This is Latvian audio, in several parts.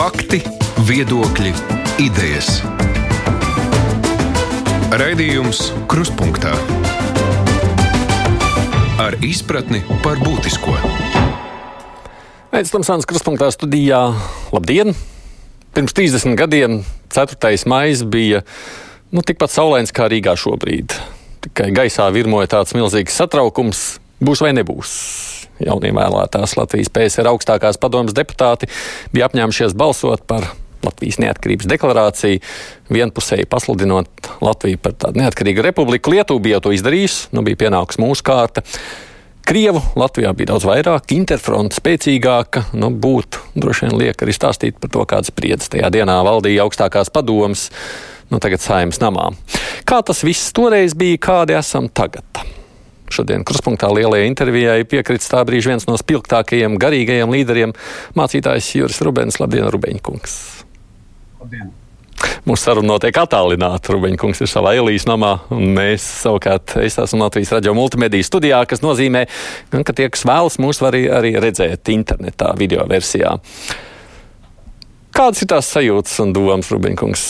Fakti, viedokļi, idejas. Raidījums Kruspunkta ar izpratni par būtisko. Aizsmeļamies Tamsānas Kruspunkta studijā. Labdien! Pirms 30 gadiem 4. maija bija nu, tikpat saulains kā Rīgā šobrīd. Tikai gaisā virmoja tāds milzīgs satraukums, būs vai nebūs. Jaunie vēlētās Latvijas PSR augstākās padomas deputāti bija apņēmušies balsot par Latvijas neatkarības deklarāciju, vienpusēji pasludinot Latviju par tādu neatkarīgu republiku. Lietuva bija jau to izdarījusi, nu bija pienākusi mūsu kārta. Krievu Latvijā bija daudz vairāk, interfronta spēcīgāka. Nu, būtu droši vien liek arī stāstīt par to, kādas spriedzes tajā dienā valdīja augstākās padomas, nu tagad saimnes namā. Kā tas viss toreiz bija, kādi esam tagad? Šodien kruspunktā lielajai intervijai piekrits tā brīža viens no spilgtākajiem garīgajiem līderiem - mācītājs Juris Rubens. Labdien, Rubeņkungs! Labdien! Mūsu saruna notiek attālināti. Rubeņkungs ir savā Elīzes namā, un mēs savukārt es esmu Latvijas radio multimediju studijā, kas nozīmē, ka tie, kas vēlas, mūs var arī, arī redzēt internetā, video versijā. Kādas ir tās sajūtas un domas, Rubeņkungs?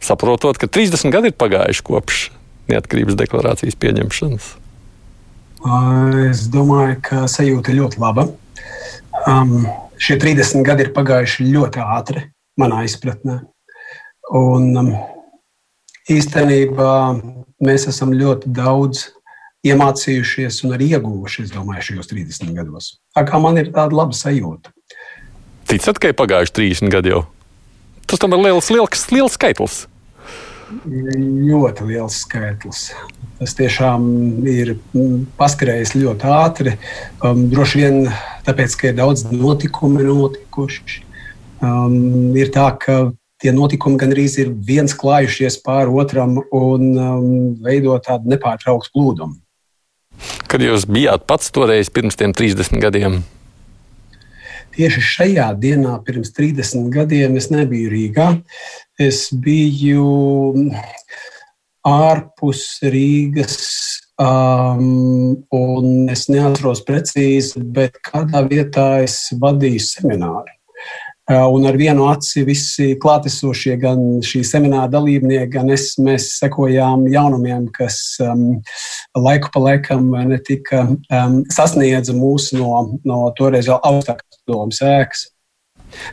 Saprotot, ka 30 gadi ir pagājuši kopš neatkarības deklarācijas pieņemšanas. Es domāju, ka sajūta ir ļoti laba. Um, šie 30 gadi ir pagājuši ļoti ātri, manā izpratnē. Un, um, īstenībā mēs esam ļoti daudz iemācījušies un arī ieguvuši, es domāju, šajos 30 gados. Tā kā man ir tāda laba sajūta. Ticat, ka ir pagājuši 30 gadi jau? Tas tam ir liels, liels, liels skaitlis. Ļoti liels skaitlis. Tas tiešām ir mm, paskrējis ļoti ātri. Um, droši vien tāpēc, ka ir daudz notikumu notikuši. Um, ir tā, ka tie notikumi gandrīz ir viens klājušies pāri otram un um, veido tādu nepārtrauktu plūdumu. Kad jūs bijāt pats toreiz pirms tiem 30 gadiem? Tieši šajā dienā, pirms 30 gadiem, es nebiju Rīgā. Es biju ārpus Rīgas. Um, un es neatceros precīzi, bet kādā vietā es vadīju semināru. Uh, un ar vienu aci visi klātesošie, gan šī semināra dalībnieki, gan es, mēs sekojām jaunumiem, kas um, laiku pa laikam netika um, sasniedza mūs no, no toreiz vēl augstākās domas ēkas.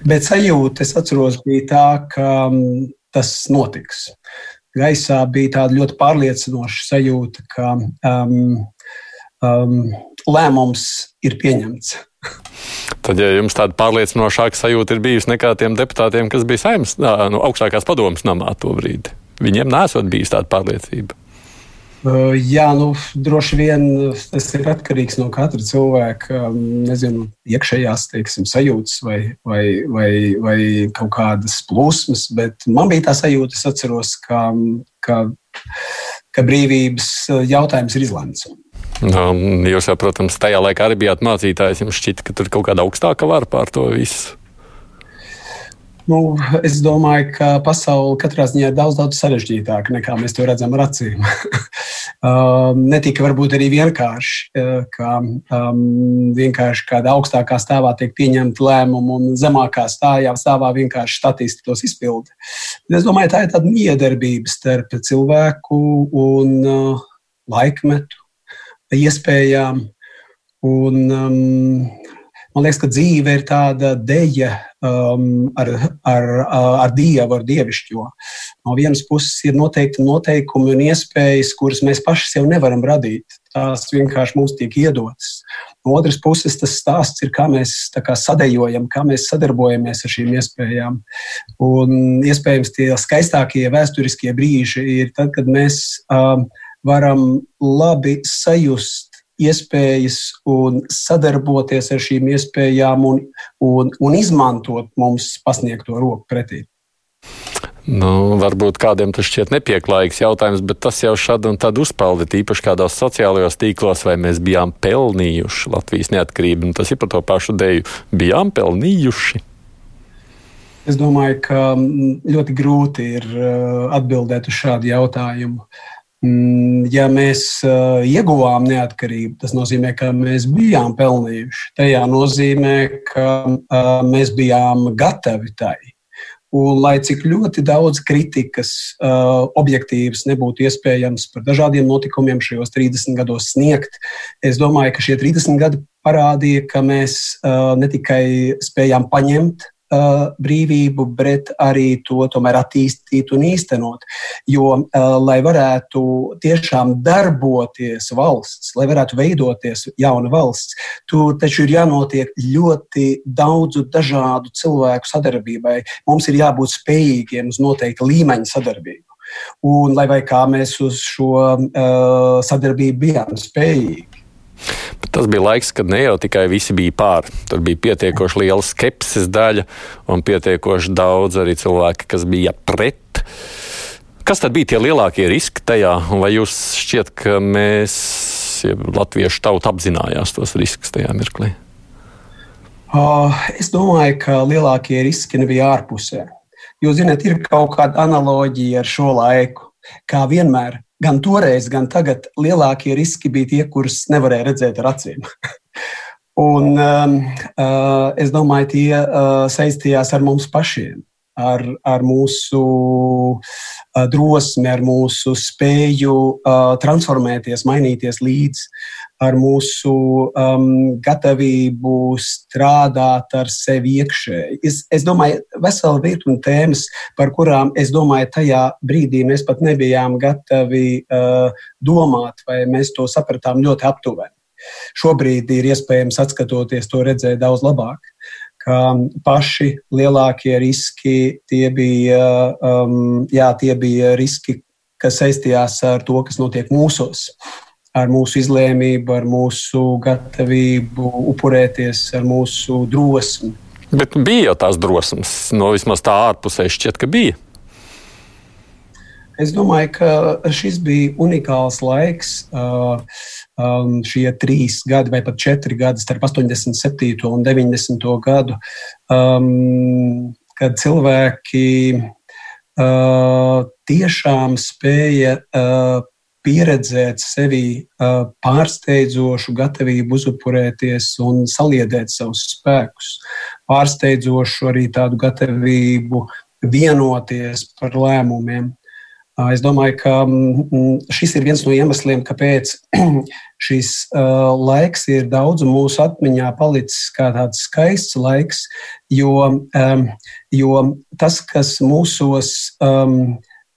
Bet sajūta, es atceros, bija tā, ka um, tas notiks gaisā bija tāda ļoti pārliecinoša sajūta, ka um, um, lēmums ir pieņemts. Tad, ja jums tāda pārliecinošāka sajūta ir bijusi nekā tiem deputātiem, kas bija saimnes, nu, augstākās padomas namā to brīdi, viņiem nesot bijis tāda pārliecība. Jā, nu, droši vien tas ir atkarīgs no katra cilvēka nezinu, iekšējās teiksim, sajūtas vai, vai, vai, vai kaut kādas plūsmas. Bet man bija tā sajūta, es atceros, ka, ka, ka brīvības jautājums ir izlemts. Nu, jūs jau, protams, tajā laikā arī bijāt mācītājs. Jums šķita, ka tur kaut kāda augstāka vara pār to visu. Nu, es domāju, ka pasaule katrā ziņā ir daudz, daudz sarežģītāka nekā mēs to redzam ar acīm. Um, netika varbūt arī vienkārši, uh, ka um, vienkārši kādā augstākā stāvā tiek pieņemta lēmuma un zemākā stāvā, stāvā vienkārši statisti tos izpilda. Es domāju, tā ir tāda miedarbība starp cilvēku un uh, laikmetu, iespējām. Un, um, man liekas, ka dzīve ir tāda deja um, ar, ar, ar dievu, ar dievišķo. No vienas puses ir noteikti noteikumi un iespējas, kuras mēs paši sev nevaram radīt. Tās vienkārši mums tiek iedotas. No otras puses, tas stāsts ir, kā mēs kā sadējojam, kā mēs sadarbojamies ar šīm iespējām. Un iespējams, tie skaistākie vēsturiskie brīži ir tad, kad mēs um, varam labi sajust iespējas un sadarboties ar šīm iespējām un, un, un izmantot mums pasniegto roku pretī. Nu, varbūt kādiem tas šķiet nepieklājīgs jautājums, bet tas jau šādi un tad uzpeld, īpaši kādās sociālajos tīklos, vai mēs bijām pelnījuši Latvijas neatkarību. Un tas ir par to pašu dēļu. Bijām pelnījuši. Es domāju, ka ļoti grūti ir uh, atbildēt uz šādu jautājumu. Mm, ja mēs uh, ieguvām neatkarību, tas nozīmē, ka mēs bijām pelnījuši. Tajā nozīmē, ka uh, mēs bijām gatavi tai. Un, lai cik ļoti daudz kritikas, uh, objektīvas nebūtu iespējams par dažādiem notikumiem šajos 30 gados sniegt, es domāju, ka šie 30 gadi parādīja, ka mēs uh, ne tikai spējām paņemt uh, brīvību, bet arī to tomēr attīstīt un īstenot. Jo, uh, lai varētu tiešām darboties valsts, lai varētu veidoties jauna valsts, tur taču ir jānotiek ļoti daudzu dažādu cilvēku sadarbībai. Mums ir jābūt spējīgiem uz noteikta līmeņa sadarbību. Un lai kā mēs uz šo uh, sadarbību bijām spējīgi. Bet tas bija laiks, kad ne jau tikai visi bija pār. Tur bija pietiekoši liela skepses daļa un pietiekoši daudz arī cilvēki, kas bija pret. Kas tad bija tie lielākie riski tajā? Vai jūs šķiet, ka mēs, ja latviešu tauta, apzinājās tos riskus tajā mirklī? Es domāju, ka lielākie riski nebija ārpusē. Jūs zināt, ir kaut kāda analoģija ar šo laiku. Kā vienmēr, gan toreiz, gan tagad lielākie riski bija tie, kurus nevarēja redzēt ar acīm. Un, um, uh, es domāju, tie uh, saistījās ar mums pašiem, ar, ar mūsu drosmi, ar mūsu spēju transformēties, mainīties līdzi ar mūsu um, gatavību strādāt ar sevi iekšēji. Es, es domāju, vesela virkni tēmas, par kurām es domāju, tajā brīdī mēs pat nebijām gatavi uh, domāt, vai mēs to sapratām ļoti aptuveni. Šobrīd ir iespējams, skatoties, to redzēt daudz labāk. Paši lielākie riski tie bija, um, jā, tie bija riski, kas saistījās ar to, kas notiek mūsos. Ar mūsu izlēmību, ar mūsu gatavību upurēties, ar mūsu drosmi. Bet bija jau tās drosmes, no vismaz tā ārpusē šķiet, ka bija. Es domāju, ka šis bija unikāls laiks. Uh, um, šie trīs gadi, vai pat četri gadi starp 87. un 90. gadu, um, kad cilvēki uh, tiešām spēja uh, pieredzēt sevi pārsteidzošu gatavību uzupurēties un saliedēt savus spēkus, pārsteidzošu arī tādu gatavību vienoties par lēmumiem. Es domāju, ka šis ir viens no iemesliem, kāpēc šis laiks ir daudzu mūsu atmiņā palicis kā tāds skaists laiks, jo, jo tas, kas mūsos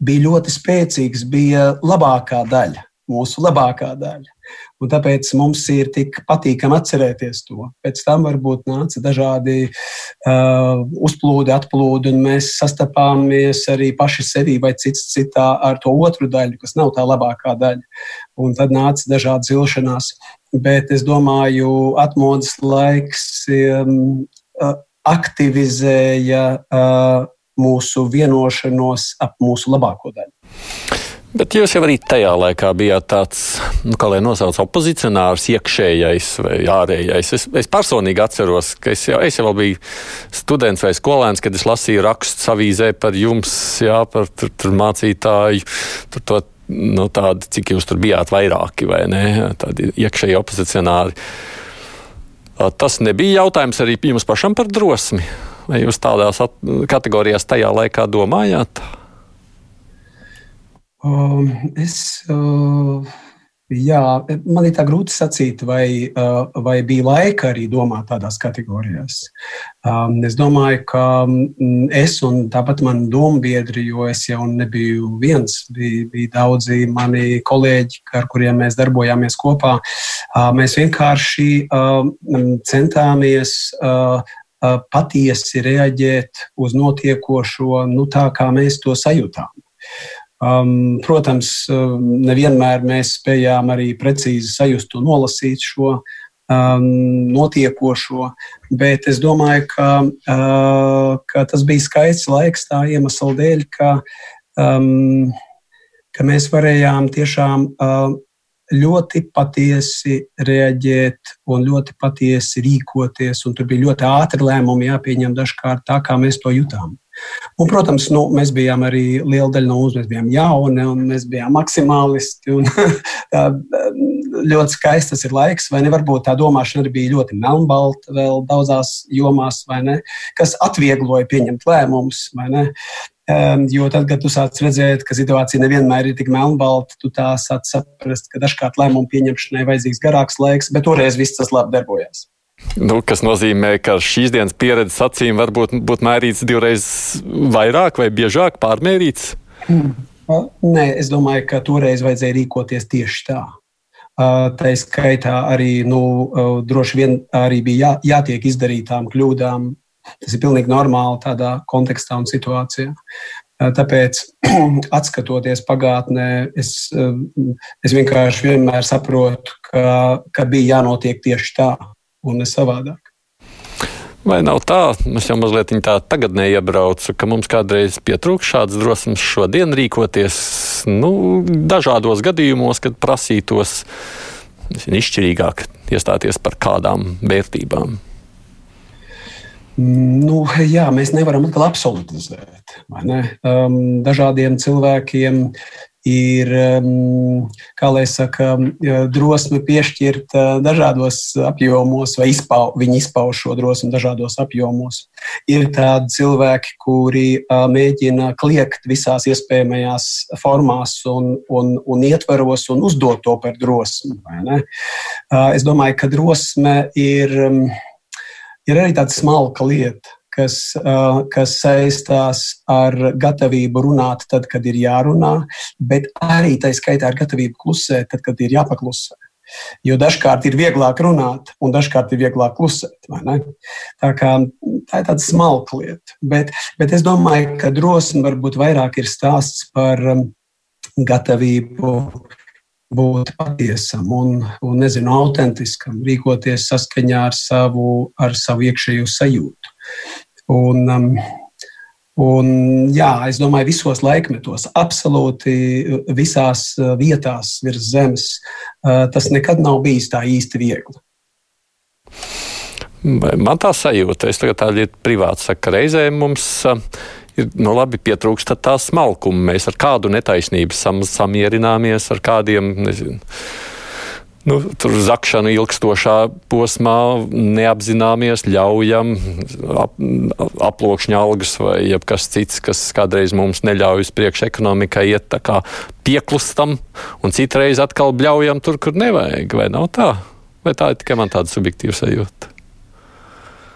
bija ļoti spēcīgs, bija labākā daļa, mūsu labākā daļa. Un tāpēc mums ir tik patīkami atcerēties to. Pēc tam varbūt nāca dažādi uh, uzplūdi, atplūdi, un mēs sastapāmies arī paši sevī vai cits citā ar to otru daļu, kas nav tā labākā daļa. Un tad nāca dažādi zilšanās. Bet es domāju, atmodas laiks um, aktivizēja uh, mūsu vienošanos ap mūsu labāko daļu. Bet jūs jau arī tajā laikā bijāt tāds, nu, kā lai nosauc, opozicionārs, iekšējais vai ārējais. Es, es personīgi atceros, ka es jau, es jau biju students vai skolēns, kad es lasīju rakstus avīzē par jums, jā, par tur, tur mācītāju, tur to, nu, tādu, cik jūs tur bijāt vairāki vai ne, tādi iekšēji opozicionāri. Tas nebija jautājums arī jums pašam par drosmi. Vai jūs tādās kategorijās tajā laikā domājāt? Um, es, uh, jā, man ir tā grūti sacīt, vai, uh, vai bija laika arī domāt tādās kategorijās. Um, es domāju, ka um, es un tāpat mani dombiedri, jo es jau nebiju viens, bija, bija daudzi mani kolēģi, ar kuriem mēs darbojāmies kopā. Uh, mēs vienkārši uh, centāmies. Uh, patiesi reaģēt uz notiekošo nu, tā, kā mēs to sajūtām. Um, protams, nevienmēr mēs spējām arī precīzi sajust un nolasīt šo um, notiekošo, bet es domāju, ka, uh, ka tas bija skaists laiks tā iemesla dēļ, ka, um, ka mēs varējām tiešām uh, ļoti patiesi reaģēt un ļoti patiesi rīkoties. Tur bija ļoti ātri lēmumi jāpieņem dažkārt tā, kā mēs to jutām. Un, protams, nu, mēs bijām arī liela daļa no mums, mēs bijām jauni un mēs bijām maksimālisti. Un, tā, ļoti skaists tas ir laiks, vai ne? Varbūt tā domāšana arī bija ļoti melnbalta vēl daudzās jomās? Kas atviegloja pieņemt lēmumus? Um, jo tad, kad tu sāc redzēt, ka situācija nevienmēr ir tik melnbalta, tu tā sāc saprast, ka dažkārt lēmumu pieņemšanai vajadzīgs garāks laiks, bet toreiz viss tas labi darbojās. Nu, kas nozīmē, ka šīs dienas pieredzes acīm var būt, būt mērīts divreiz vairāk vai biežāk pārmērīts? Hmm. Nē, es domāju, ka toreiz vajadzēja rīkoties tieši tā. Tā skaitā arī nu, droši vien arī bija jā, jātiek izdarītām kļūdām. Tas ir pilnīgi normāli tādā kontekstā un situācijā. Tāpēc, skatoties pagātnē, es, es vienkārši vienmēr saprotu, ka, ka bija jānotiek tieši tā un ne savādāk. Vai nav tā, es jau mazliet tā tagad neiebraucu, ka mums kādreiz pietrūkst šādas drosmes šodien rīkoties nu, dažādos gadījumos, kad prasītos nezinu, izšķirīgāk iestāties par kādām vērtībām? Nu, jā, mēs nevaram atkal absolutizēt. Ne? Um, dažādiem cilvēkiem ir, um, kā lai saka, drosme piešķirt uh, dažādos apjomos, vai izpau, viņi izpauž šo drosmi dažādos apjomos. Ir tādi cilvēki, kuri uh, mēģina kliegt visās iespējamajās formās un, un, un ietvaros un uzdot to par drosmi. Uh, es domāju, ka drosme ir, um, ir arī tāda smalka lieta kas, kas saistās ar gatavību runāt tad, kad ir jārunā, bet arī tā skaitā ar gatavību klusēt, tad, kad ir jāpaklusē. Jo dažkārt ir vieglāk runāt, un dažkārt ir vieglāk klusēt. Tā, kā, tā ir tāda smalka lieta. Bet, bet es domāju, ka drosme varbūt vairāk ir stāsts par gatavību būt patiesam un, un nezinu, autentiskam, rīkoties saskaņā ar savu, ar savu iekšējo sajūtu. Un, um, Un, jā, es domāju, visos laikmetos, absolūti visās uh, vietās virs zemes, uh, tas nekad nav bijis tā īsti viegli. Man tā sajūta, es tagad tādu privātu saku, reizē mums uh, ir nu, labi pietrūkst tā smalkuma. Mēs ar kādu netaisnību sam, samierināmies, ar kādiem nezinu nu, tur zakšanu ilgstošā posmā neapzināmies, ļaujam ap, aploksņa algas vai kas cits, kas kādreiz mums neļauj uz priekšu ekonomikai iet tā kā pieklustam, un citreiz atkal bļaujam tur, kur nevajag, vai nav tā? Vai tā ir tikai man tāda subjektīva sajūta?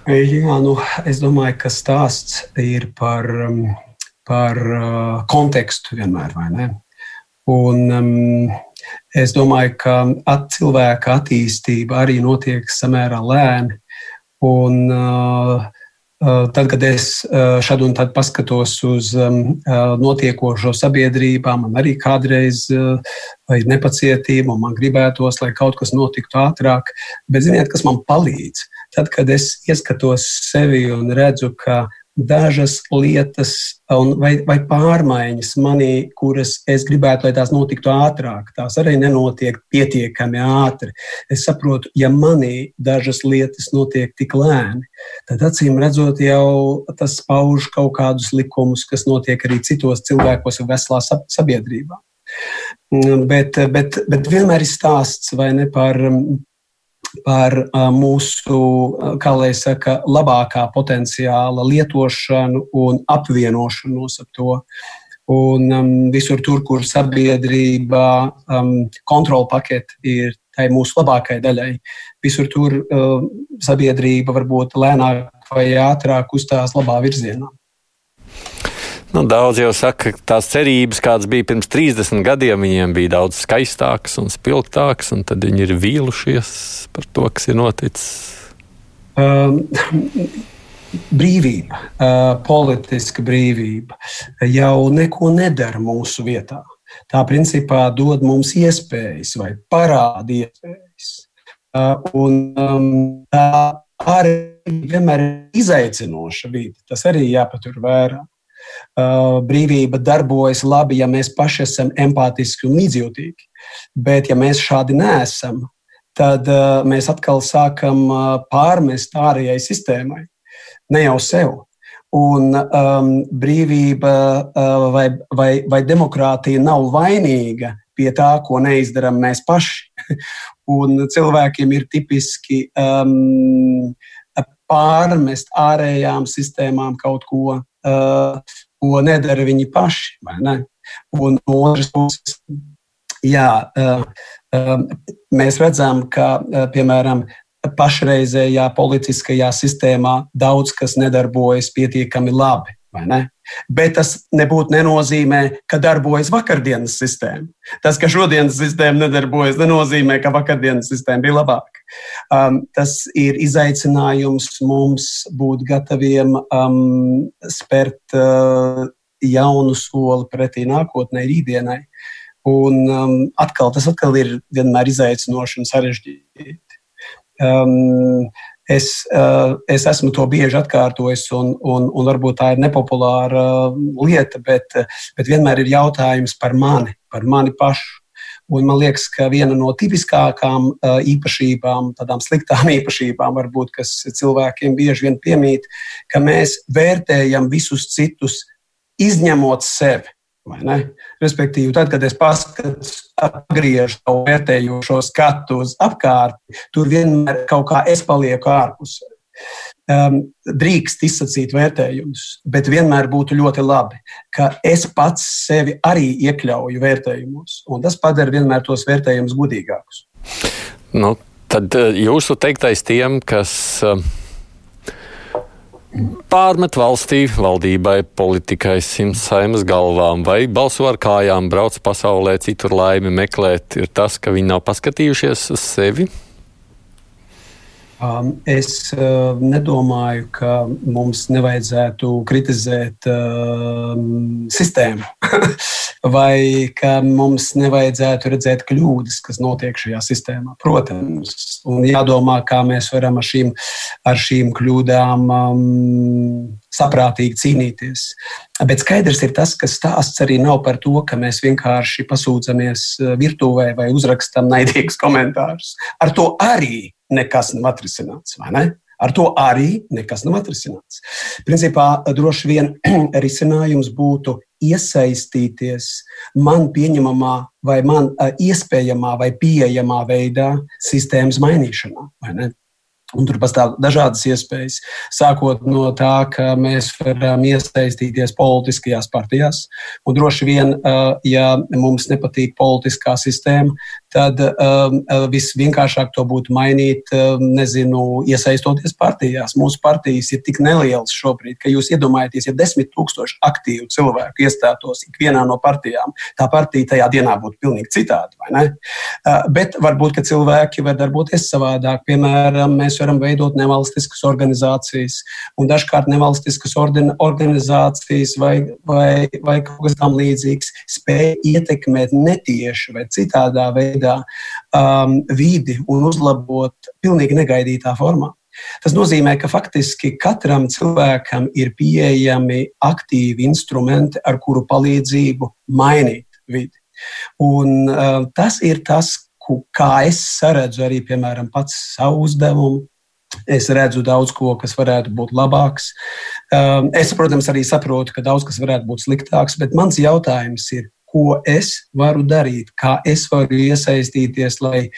Jā, nu, es domāju, ka stāsts ir par, um, par uh, kontekstu vienmēr, vai ne? Un, um, Es domāju, ka at cilvēka attīstība arī notiek samērā lēni. Un, uh, uh, Tad, kad es uh, šad un tad paskatos uz um, notiekošo sabiedrībā, man arī kādreiz ir nepacietība, un man gribētos, lai kaut kas notiktu ātrāk. Bet ziniet, kas man palīdz? Tad, kad es ieskatos sevi un redzu, ka dažas lietas vai, vai pārmaiņas manī, kuras es gribētu, lai tās notiktu ātrāk. Tās arī nenotiek pietiekami ātri. Es saprotu, ja manī dažas lietas notiek tik lēni, tad acīm redzot, jau tas pauž kaut kādus likumus, kas notiek arī citos cilvēkos un veselā sabiedrībā. Bet, bet, bet vienmēr ir stāsts ne par par mūsu, kā lai saka, labākā potenciāla lietošanu un apvienošanos ap to. Un um, visur tur, kur sabiedrība um, kontrola pakete ir tai mūsu labākajai daļai, visur tur uh, sabiedrība varbūt lēnāk vai ātrāk uzstās labā virzienā. Nu, daudz jau saka, ka tās cerības, kādas bija pirms 30 gadiem, viņiem bija daudz skaistākas un spilgtākas, un tad viņi ir vīlušies par to, kas ir noticis. Um, brīvība, uh, politiska brīvība jau neko nedara mūsu vietā. Tā principā dod mums iespējas vai parāda iespējas. Uh, un, tā arī vienmēr ir izaicinoša vide. Tas arī jāpatur vērā. Uh, brīvība darbojas labi, ja mēs paši esam empātiski un līdzjūtīgi. Bet, ja mēs šādi neesam, tad uh, mēs atkal sākam uh, pārmest ārējai sistēmai, ne jau sev. Un um, brīvība uh, vai, vai, vai demokrātija nav vainīga pie tā, ko neizdarām mēs paši. Un cilvēkiem ir tipiski um, pārmest ārējām sistēmām kaut ko, ko nedara viņi paši. Un no otras puses, jā, uh, uh, mēs redzam, ka, uh, piemēram, pašreizējā politiskajā sistēmā daudz kas nedarbojas pietiekami labi. Bet tas nebūtu nenozīmē, ka darbojas vakardienas sistēma. Tas, ka šodienas sistēma nedarbojas, nenozīmē, ka vakardienas sistēma bija labāka. Um, tas ir izaicinājums mums būt gataviem um, spērt uh, jaunu soli pretī nākotnē, rītdienai. Un um, atkal, tas atkal ir vienmēr izaicinoši un sarežģīti. Um, Es, eh, es esmu to bieži atkārtojis, un, un, un varbūt tā ir nepopulāra eh, lieta, bet, bet vienmēr ir jautājums par mani, par mani pašu. Un man liekas, ka viena no tipiskākām eh, īpašībām, tādām sliktām īpašībām, varbūt, kas cilvēkiem bieži vien piemīt, ka mēs vērtējam visus citus, izņemot sevi. Respektīvi, tad, kad es paskatos, apgriežu savu vērtējošo skatu uz apkārtni, tur vienmēr kaut kā es palieku ārpusē. Um, drīkst izsacīt vērtējumus, bet vienmēr būtu ļoti labi, ka es pats sevi arī iekļauju vērtējumos, un tas padara vienmēr tos vērtējumus gudīgākus. Nu, tad eh, jūsu teiktais tiem, kas. Uh pārmet valstī, valdībai, politikai, simts saimas galvām, vai balso ar kājām, brauc pasaulē, citur laimi meklēt, ir tas, ka viņi nav paskatījušies uz sevi? Um, es uh, nedomāju, ka mums nevajadzētu kritizēt uh, sistēmu. vai ka mums nevajadzētu redzēt kļūdas, kas notiek šajā sistēmā. Protams, un jādomā, kā mēs varam ar šīm, ar šīm kļūdām um, saprātīgi cīnīties. Bet skaidrs ir tas, ka stāsts arī nav par to, ka mēs vienkārši pasūdzamies uh, virtuvē vai uzrakstam naidīgus komentārus. Ar to arī nekas nav atrisināts, ne? Ar to arī nekas nav atrisināts. Principā droši vien risinājums būtu iesaistīties man pieņemamā vai man iespējamā vai pieejamā veidā sistēmas mainīšanā. Un tur pastāv dažādas iespējas. Sākot no tā, ka mēs varam iesaistīties politiskajās partijās. Un droši vien, ja mums nepatīk politiskā sistēma, tad um, uh, visvienkāršāk to būtu mainīt, um, nezinu, iesaistoties partijās. Mūsu partijas ir tik nelielas šobrīd, ka jūs iedomājaties, ja desmit tūkstoši aktīvu cilvēku iestātos ikvienā no partijām, tā partija tajā dienā būtu pilnīgi citāda, vai ne? Uh, bet varbūt, ka cilvēki var darboties savādāk. Piemēram, mēs varam veidot nevalstiskas organizācijas, un dažkārt nevalstiskas organizācijas vai, vai, vai kaut kas tam līdzīgs spēj ietekmēt netieši vai citādā veidā veidā um, vidi un uzlabot pilnīgi negaidītā formā. Tas nozīmē, ka faktiski katram cilvēkam ir pieejami aktīvi instrumenti, ar kuru palīdzību mainīt vidi. Un, uh, tas ir tas, kā es saredzu arī piemēram, pats savu uzdevumu. Es redzu daudz ko, kas varētu būt labāks. Um, es, protams, arī saprotu, ka daudz kas varētu būt sliktāks, bet mans jautājums ir, ko es varu darīt, kā es varu iesaistīties, lai,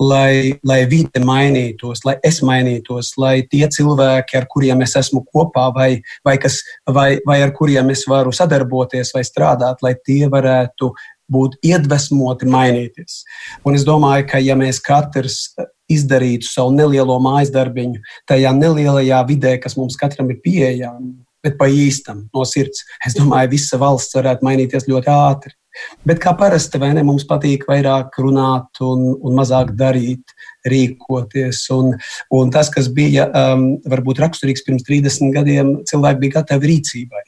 lai, lai vide mainītos, lai es mainītos, lai tie cilvēki, ar kuriem es esmu kopā, vai, vai, kas, vai, vai ar kuriem es varu sadarboties vai strādāt, lai tie varētu būt iedvesmoti mainīties. Un es domāju, ka ja mēs katrs izdarītu savu nelielo mājas darbiņu tajā nelielajā vidē, kas mums katram ir pieejama, bet pa īstam, no sirds, es domāju, visa valsts varētu mainīties ļoti ātri. Bet kā parasti, vai ne, mums patīk vairāk runāt un, un mazāk darīt, rīkoties. Un, un tas, kas bija um, varbūt raksturīgs pirms 30 gadiem, cilvēki bija gatavi rīcībai.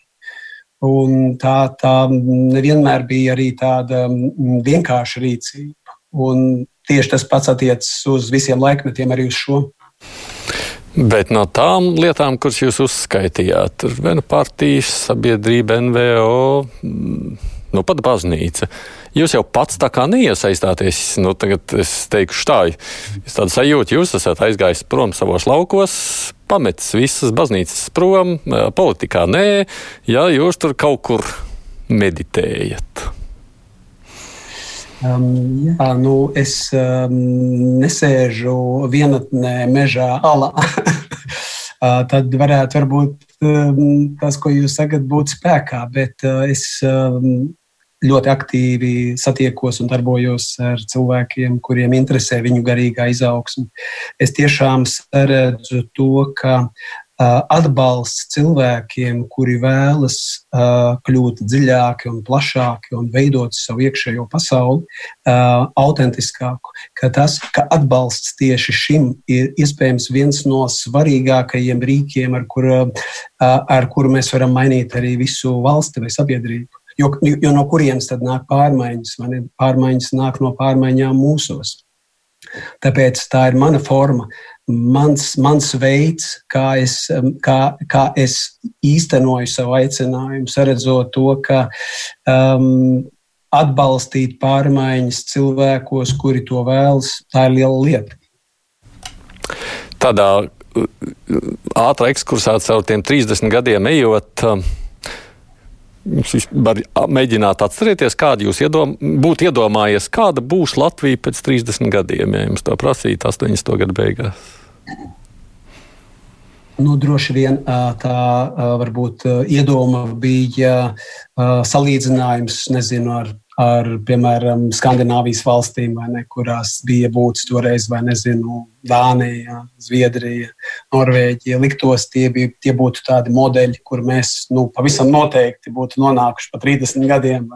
Un tā, tā nevienmēr bija arī tāda mm, vienkārša rīcība. Un tieši tas pats attiecas uz visiem laikmetiem, arī uz šo. Bet no tām lietām, kuras jūs uzskaitījāt, tur viena partijas, sabiedrība, NVO, nu pat baznīca. Jūs jau pats tā kā neiesaistāties. Nu, tagad es teikšu tā, es tādu sajūtu, jūs esat aizgājis prom savos laukos, pametis visas baznīcas prom, politikā nē, ja jūs tur kaut kur meditējat. Um, jā, nu, es um, nesēžu vienatnē, mežā, alā. tad varētu varbūt um, tas, ko jūs sakat, būt spēkā. Bet uh, es um, ļoti aktīvi satiekos un darbojos ar cilvēkiem, kuriem interesē viņu garīgā izaugsme. Es tiešām redzu to, ka atbalsts cilvēkiem, kuri vēlas kļūt dziļāki un plašāki un veidot savu iekšējo pasauli autentiskāku, ka tas, ka atbalsts tieši šim ir iespējams viens no svarīgākajiem rīkiem, ar kuru, ar kuru mēs varam mainīt arī visu valsti vai sabiedrību. Jo, jo no kurienes tad nāk pārmaiņas? Pārmaiņas nāk no pārmaiņām mūsos. Tāpēc tā ir mana forma, mans, mans veids, kā es, kā, kā es īstenoju savu aicinājumu, saredzot to, ka um, atbalstīt pārmaiņas cilvēkos, kuri to vēlas, tā ir liela lieta. Tādā ātrā ekskursā caur tiem 30 gadiem ejot. Um, Jūs varat mēģināt atcerēties, kāda jūs iedom, būtu iedomājies, kāda būs Latvija pēc 30 gadiem, ja jums to prasītu 80. gadu beigās. Nu, droši vien tā varbūt iedoma bija salīdzinājums nezinu, ar ar, piemēram, Skandināvijas valstīm, ne, kurās bija būtis toreiz, vai nezinu, Dānija, Zviedrija, Norvēģija. Liktos, tie, bija, tie būtu tādi modeļi, kur mēs nu, pavisam noteikti būtu nonākuši pa 30 gadiem.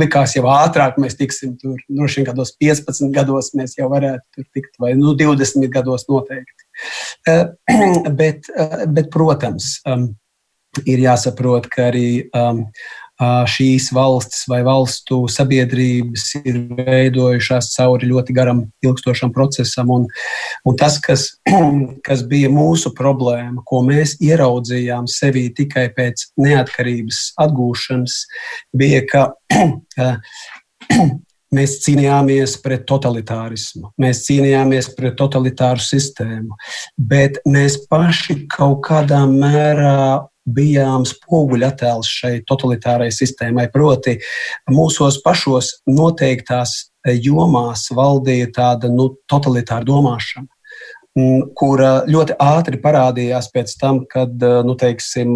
Likās jau ātrāk mēs tiksim tur, droši vien kādos 15 gados mēs jau varētu tur tikt, vai nu, 20 gados noteikti. bet, bet, protams, um, ir jāsaprot, ka arī um, šīs valstis vai valstu sabiedrības ir veidojušās cauri ļoti garam, ilgstošam procesam. Un, un tas, kas, kas bija mūsu problēma, ko mēs ieraudzījām sevī tikai pēc neatkarības atgūšanas, bija, ka Mēs cīnījāmies pret totalitārismu, mēs cīnījāmies pret totalitāru sistēmu, bet mēs paši kaut kādā mērā bijām spoguļattēls šai totalitārai sistēmai. Proti, mūsos pašos noteiktās jomās valdīja tāda nu, totalitāra domāšana kura ļoti ātri parādījās pēc tam, kad nu, teiksim,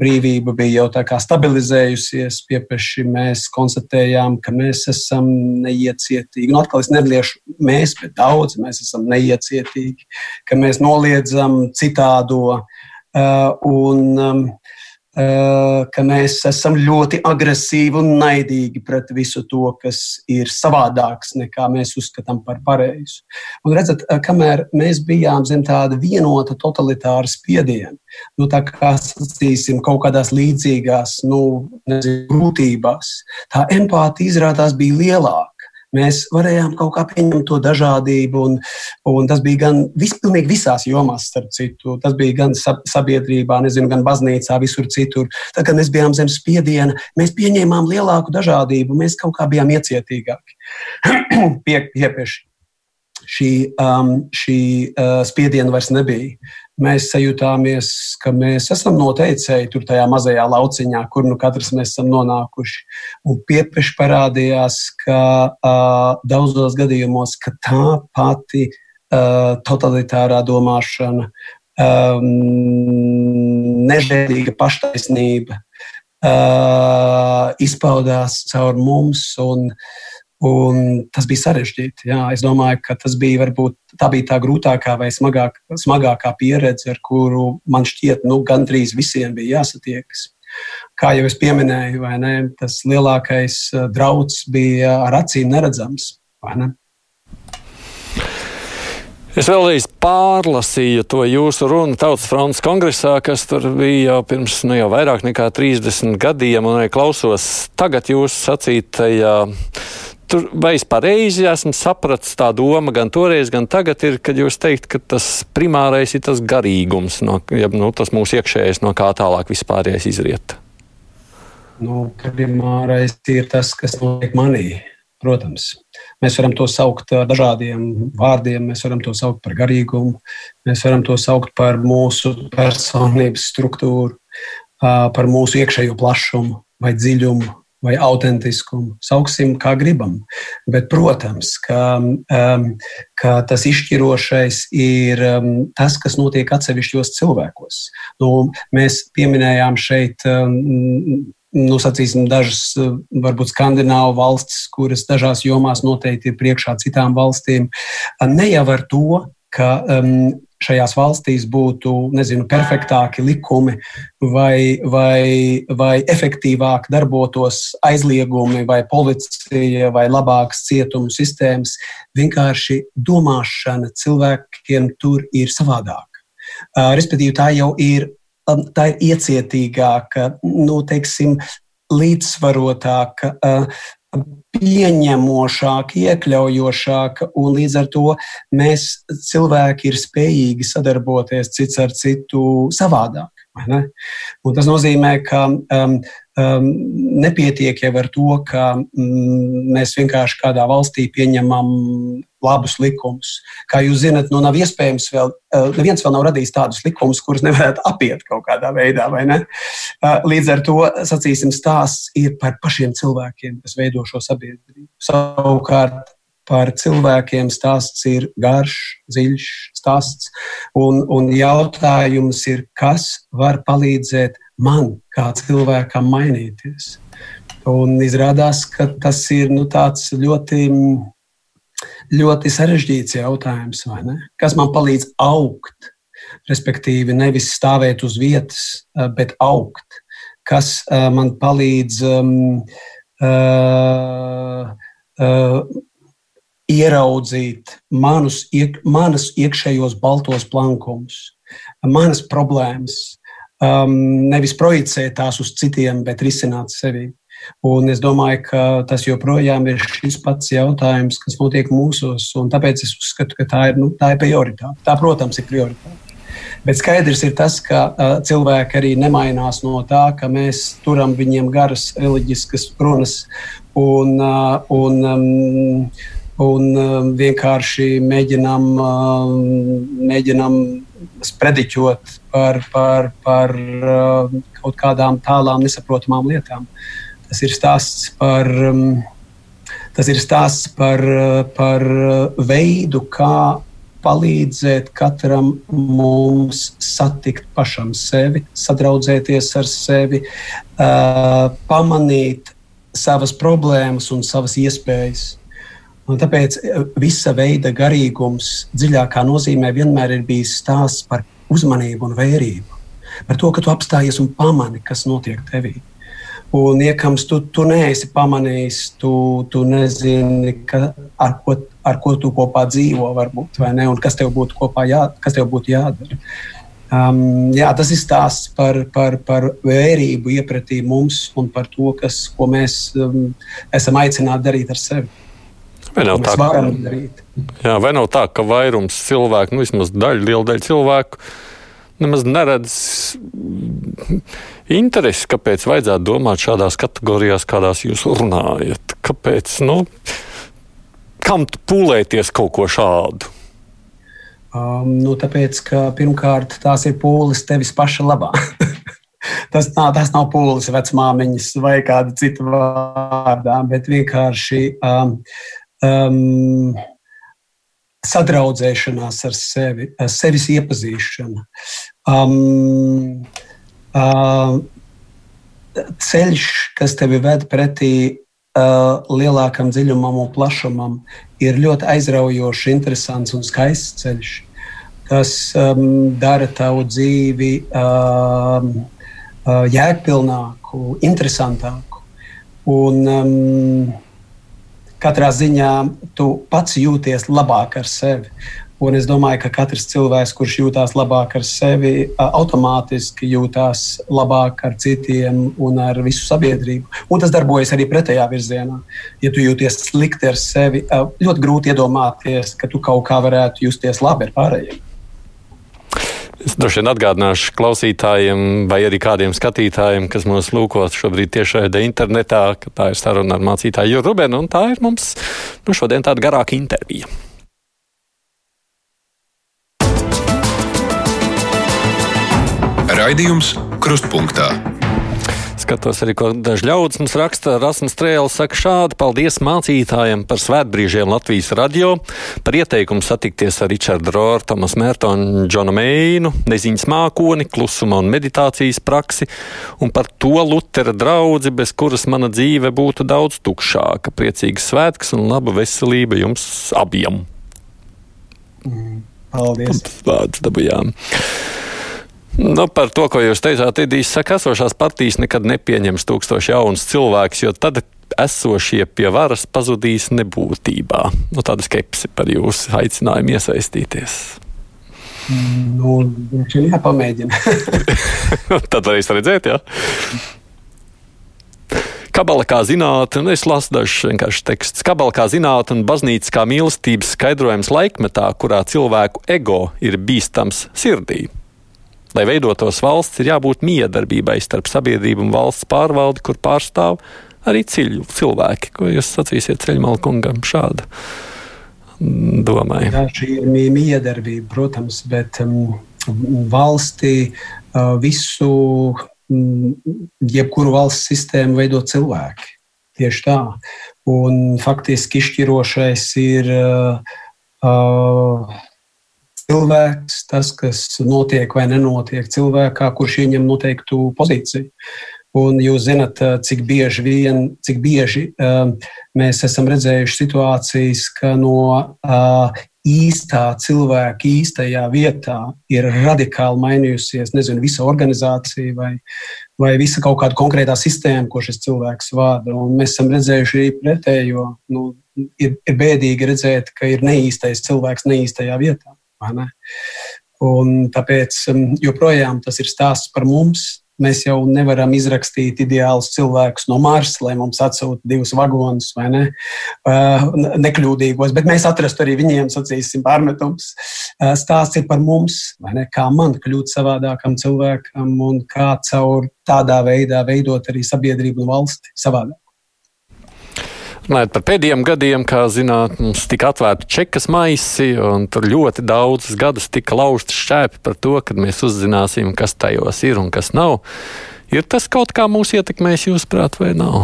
brīvība bija jau tā kā stabilizējusies. Piepeši mēs konstatējām, ka mēs esam neiecietīgi. Nu, atkal es neliešu mēs, bet daudz mēs esam neiecietīgi, ka mēs noliedzam citādo Uh, un um, uh, ka mēs esam ļoti agresīvi un naidīgi pret visu to, kas ir savādāks nekā mēs uzskatām par pareizu. Un redzat, uh, kamēr mēs bijām zem tāda vienota totalitāra spiediena, nu, tā kā sacīsim, kaut kādās līdzīgās nu, nezinu, grūtībās, tā empātija izrādās bija lielāka. Mēs varējām kaut kā pieņemt to dažādību, un, un tas bija gan vispilnīgi visās jomās, starp citu. Tas bija gan sabiedrībā, nezinu, gan baznīcā, visur citur. Tad, kad mēs bijām zem spiediena, mēs pieņēmām lielāku dažādību, mēs kaut kā bijām iecietīgāki. Pie, piepieši šī, um, šī uh, spiediena vairs nebija mēs sajūtāmies, ka mēs esam noteicēji tur tajā mazajā lauciņā, kur nu katrs mēs esam nonākuši. Un piepeši parādījās, ka uh, daudzos gadījumos ka tā pati uh, totalitārā domāšana, um, nežēlīga paštaisnība uh, izpaudās caur mums. Un, uh, Un tas bija sarežģīti. Jā. Es domāju, ka tas bija varbūt tā, bija tā grūtākā vai smagāk, smagākā pieredze, ar kuru man šķiet, nu, gandrīz visiem bija jāsatiekas. Kā jau es pieminēju, ne, tas lielākais eh, drauds bija ar acīm neredzams. Es vēlreiz pārlasīju to jūsu runu Tautas fronts kongresā, kas tur bija jau pirms nu, jau vairāk nekā 30 gadiem, un arī klausos tagad jūsu sacītajā. Tur, vai es pareizi esmu sapratis tā doma gan toreiz, gan tagad, ir, kad jūs teikt, ka tas primārais ir tas garīgums, no, ja, nu, tas mūsu iekšējais, no kā tālāk vispārējais izriet? Nu, primārais ir tas, kas notiek manī. Protams, mēs varam to saukt ar dažādiem vārdiem. Mēs varam to saukt par garīgumu, mēs varam to saukt par mūsu personības struktūru, par mūsu iekšējo plašumu vai dziļumu, vai autentiskumu. Sauksim, kā gribam. Bet, protams, ka, um, ka tas izšķirošais ir um, tas, kas notiek atsevišķos cilvēkos. Nu, mēs pieminējām šeit. Um, Nu, sacīsim, dažas, varbūt skandināvu valstis, kuras dažās jomās noteikti ir priekšā citām valstīm. Ne jau ar to, ka um, šajās valstīs būtu nezinu, perfektāki likumi vai, vai, vai efektīvāk darbotos aizliegumi vai policija vai labākas cietumu sistēmas. Vienkārši domāšana cilvēkiem tur ir savādāka. Respektīvi, tā jau ir, tā ir iecietīgāka, nu, teiksim, līdzsvarotāka, pieņemošāka, iekļaujošāka, un līdz ar to mēs cilvēki ir spējīgi sadarboties cits ar citu savādāk. Tas nozīmē, ka um, um, nepietiek jau ar to, ka um, mēs vienkārši kādā valstī pieņemam labus likumus. Kā jūs zinat, nu, nav iespējams vēl, uh, neviens vēl nav radījis tādus likumus, kurus nevarētu apiet kaut kādā veidā. Ne? Uh, līdz ar to, sacīsim, stāsts ir par pašiem cilvēkiem, kas veido šo sabiedrību. Savukārt par cilvēkiem stāsts ir garš, dziļš stāsts. Un, un jautājums ir, kas var palīdzēt man, kā cilvēkam, mainīties. Un izrādās, ka tas ir nu, ļoti, ļoti sarežģīts jautājums. Kas man palīdz augt? Respektīvi, nevis stāvēt uz vietas, bet augt. Kas uh, man palīdz um, uh, uh, ieraudzīt manus, iek, manas iekšējos baltos plankumus, manas problēmas, um, nevis projicēt tās uz citiem, bet risināt sevi. Un es domāju, ka tas joprojām ir šis pats jautājums, kas notiek mūsos. Tāpēc es uzskatu, ka tā ir, nu, tā ir prioritāte. Tā, protams, ir prioritāte. Bet skaidrs ir tas, ka uh, cilvēki arī nemainās no tā, ka mēs turam viņiem garas reliģiskas runas un, uh, un um, un um, vienkārši mēģinām, um, mēģinām sprediķot par, par, par um, kaut kādām tālām, nesaprotamām lietām. Tas ir stāsts par, tas ir stāsts par, par veidu, kā palīdzēt katram mums satikt pašam sevi, sadraudzēties ar sevi, uh, pamanīt savas problēmas un savas iespējas. Un tāpēc eh, visa veida garīgums dziļākā nozīmē vienmēr ir bijis stāsts par uzmanību un vērību. Par to, ka tu apstājies un pamani, kas notiek tevī. Un iekams tu, tu neesi pamanījis, tu, tu nezini, ka, ar, ko, ar ko tu kopā dzīvo, varbūt, vai ne, un kas tev būtu kopā jā, tev būtu jādara. Um, jā, tas ir stāsts par, par, par vērību iepratī mums un par to, kas, ko mēs um, esam aicināti darīt ar sevi. Vai nav, tā, jā, vai nav tā, ka vairums cilvēku, nu vismaz daļa, liela daļa cilvēku, nemaz neredz interesi, kāpēc vajadzētu domāt šādās kategorijās, kādās jūs runājat? Kāpēc? Nu, kam pūlēties kaut ko šādu? Um, nu, tāpēc, ka pirmkārt tās ir pūles tevis paša labā. tas, nav, tas nav pūles vecmāmiņas vai kāda cita vārdā, bet vienkārši um, um, sadraudzēšanās ar sevi, sevis iepazīšana. Um, uh, ceļš, kas tevi ved pretī uh, lielākam dziļumam un plašumam, ir ļoti aizraujošs, interesants un skaists ceļš, kas um, dara tavu dzīvi um, uh, jēgpilnāku, interesantāku. Un, um, katrā ziņā tu pats jūties labāk ar sevi. Un es domāju, ka katrs cilvēks, kurš jūtas labāk ar sevi, automātiski jūtas labāk ar citiem un ar visu sabiedrību. Un tas darbojas arī pretējā virzienā. Ja tu jūties slikti ar sevi, ļoti grūti iedomāties, ka tu kaut kā varētu justies labi ar pārējiem. Es droši vien atgādināšu klausītājiem, vai arī kādiem skatītājiem, kas mūs lūkos šobrīd tiešraidē internetā, ka tā ir saruna ar mācītāju Rubenu, un tā ir mums nu, šodien tāda garāka intervija. Raidījums Krustpunktā. Skatos arī, ko daži ļaudis mums raksta. Rasmus Strēlis saka šādi: Paldies mācītājiem par svētbrīžiem Latvijas radio, par ieteikumu satikties ar Richardu Roru, Tomas Mērtonu, Džonu Meinu, neziņas mākoni, klusuma un meditācijas praksi, un par to Lutera draudzi, bez kuras mana dzīve būtu daudz tukšāka. Priecīgas svētks un laba veselība jums abiem! Mm, paldies! Vārds dabujām! Nu, par to, ko jūs teicāt, Idīs saka, esošās partijas nekad nepieņems tūkstoši jaunus cilvēkus, jo tad esošie pie varas pazudīs nebūtībā. Nu, tāda skepse par jūsu aicinājumu iesaistīties. Nu, viņš ir jāpamēģina. tad varēs redzēt, jā. Kabala kā zinātne, un es lasu dažus vienkārši tekstus. Kabala kā zinātne un baznīca kā mīlestības skaidrojums laikmetā, kurā cilvēku ego ir bīstams sirdī. Lai veidotos valsts, ir jābūt miedarbībai starp sabiedrību un valsts pārvaldi, kur pārstāv arī ciļu cilvēki. Ko jūs sacīsiet ceļmalkungam šādu domāju? Jā, šī ir miedarbība, protams, bet um, valstī uh, visu, um, jebkuru valsts sistēmu veido cilvēki. Tieši tā. Un faktiski izšķirošais ir uh, uh, cilvēks, tas, kas notiek vai nenotiek cilvēkā, kurš ieņem noteiktu pozīciju. Un jūs zināt, eh, cik bieži, vien, cik bieži uh, mēs esam redzējuši situācijas, ka no uh, īstā cilvēka īstajā vietā ir radikāli mainījusies nezinu, visa organizācija vai, vai visa kaut kāda konkrētā sistēma, ko šis cilvēks vada. Un mēs esam redzējuši arī pretējo. Nu, ir, ir bēdīgi redzēt, ka ir neīstais cilvēks neīstajā vietā. Un tāpēc um, joprojām tas ir stāsts par mums. Mēs jau nevaram izrakstīt ideālus cilvēkus no Marsa, lai mums atsūta divus vagonus vai ne, uh, nekļūdīgos, bet mēs atrastu arī viņiem, sacīsim, pārmetums. Uh, stāsts ir par mums, ne, kā man kļūt savādākam cilvēkam un kā caur tādā veidā veidot arī sabiedrību un valsti savādāk. Runājot par pēdējiem gadiem, kā zināt, mums tika atvērta čekas maisi, un tur ļoti daudzus gadus tika laužti šķēpi par to, kad mēs uzzināsim, kas tajos ir un kas nav. Ir tas kaut kā mūs ietekmējis, jūsuprāt, vai nav?